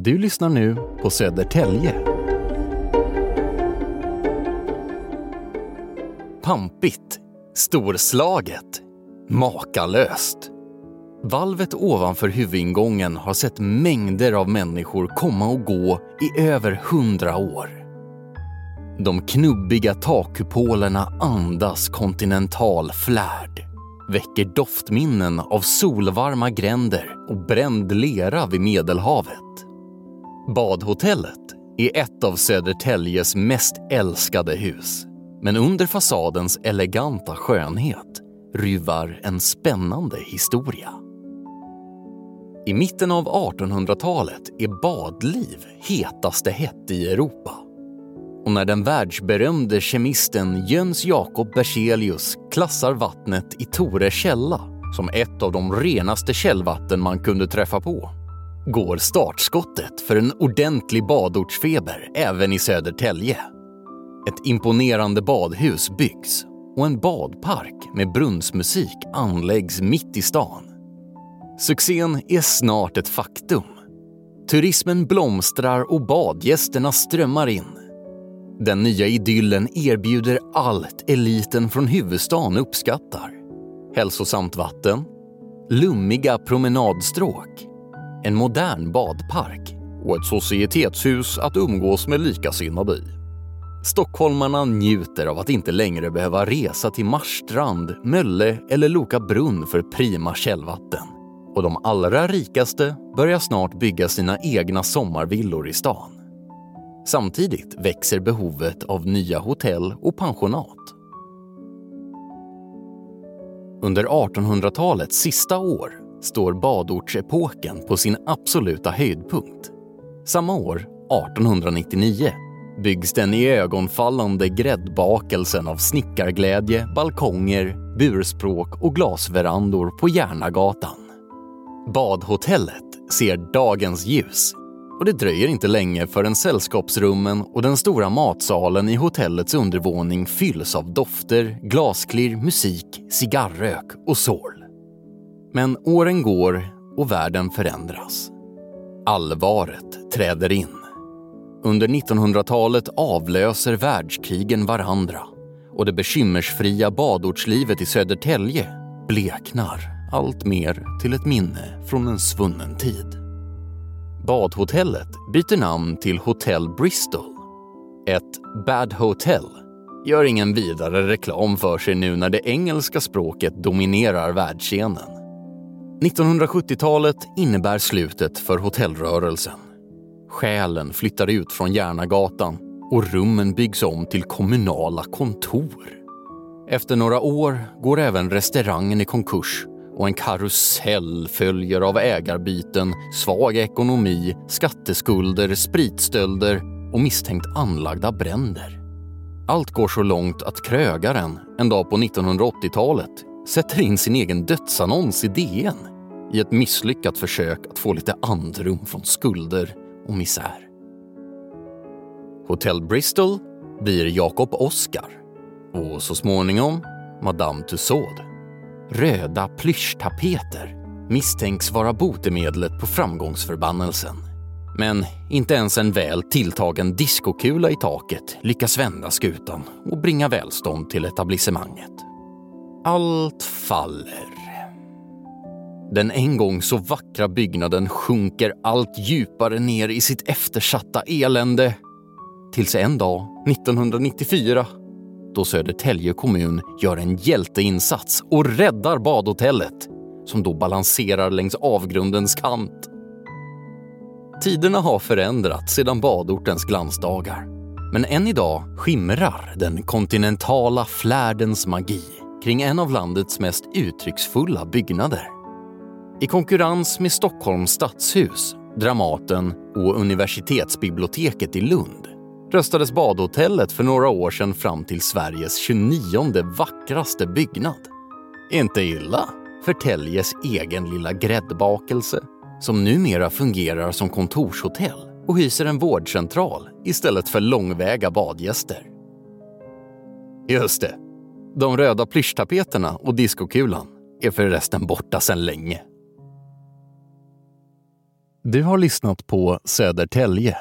Du lyssnar nu på Södertälje. Pampigt, storslaget, makalöst. Valvet ovanför huvudingången har sett mängder av människor komma och gå i över hundra år. De knubbiga takkupolerna andas kontinental flärd väcker doftminnen av solvarma gränder och bränd lera vid Medelhavet. Badhotellet är ett av Södertäljes mest älskade hus. Men under fasadens eleganta skönhet ryvar en spännande historia. I mitten av 1800-talet är badliv hetaste hett i Europa. Och när den världsberömde kemisten Jöns Jakob Berzelius klassar vattnet i Tore källa som ett av de renaste källvatten man kunde träffa på går startskottet för en ordentlig badortsfeber även i Södertälje. Ett imponerande badhus byggs och en badpark med brunnsmusik anläggs mitt i stan. Succén är snart ett faktum. Turismen blomstrar och badgästerna strömmar in. Den nya idyllen erbjuder allt eliten från huvudstaden uppskattar. Hälsosamt vatten, lummiga promenadstråk, en modern badpark och ett societetshus att umgås med likasinnade i. Stockholmarna njuter av att inte längre behöva resa till Marstrand, Mölle eller Loka brunn för prima källvatten. Och de allra rikaste börjar snart bygga sina egna sommarvillor i stan. Samtidigt växer behovet av nya hotell och pensionat. Under 1800-talets sista år står badortsepoken på sin absoluta höjdpunkt. Samma år, 1899, byggs den i ögonfallande gräddbakelsen av snickarglädje, balkonger, burspråk och glasverandor på Järnagatan. Badhotellet ser dagens ljus och det dröjer inte länge förrän sällskapsrummen och den stora matsalen i hotellets undervåning fylls av dofter, glasklirr, musik, cigarrök och sorl. Men åren går och världen förändras. Allvaret träder in. Under 1900-talet avlöser världskrigen varandra och det bekymmersfria badortslivet i Södertälje bleknar allt mer till ett minne från en svunnen tid. Badhotellet byter namn till Hotel Bristol. Ett Bad Hotel gör ingen vidare reklam för sig nu när det engelska språket dominerar världsscenen. 1970-talet innebär slutet för hotellrörelsen. Själen flyttar ut från Järnagatan och rummen byggs om till kommunala kontor. Efter några år går även restaurangen i konkurs och en karusell följer av ägarbyten, svag ekonomi, skatteskulder, spritstölder och misstänkt anlagda bränder. Allt går så långt att krögaren en dag på 1980-talet sätter in sin egen dödsannons i DN i ett misslyckat försök att få lite andrum från skulder och misär. Hotell Bristol blir Jacob Oscar och så småningom Madame Tussaud. Röda plyschtapeter misstänks vara botemedlet på framgångsförbannelsen. Men inte ens en väl tilltagen diskokula i taket lyckas vända skutan och bringa välstånd till etablissemanget. Allt faller. Den en gång så vackra byggnaden sjunker allt djupare ner i sitt eftersatta elände. Tills en dag, 1994, då Södertälje kommun gör en hjälteinsats och räddar badhotellet som då balanserar längs avgrundens kant. Tiderna har förändrats sedan badortens glansdagar. Men än idag skimrar den kontinentala flärdens magi kring en av landets mest uttrycksfulla byggnader. I konkurrens med Stockholms stadshus, Dramaten och universitetsbiblioteket i Lund röstades badhotellet för några år sedan fram till Sveriges 29 vackraste byggnad. Inte illa för Täljes egen lilla gräddbakelse som numera fungerar som kontorshotell och hyser en vårdcentral istället för långväga badgäster. Just det, de röda plyschtapeterna och diskokulan är förresten borta sedan länge. Du har lyssnat på Södertälje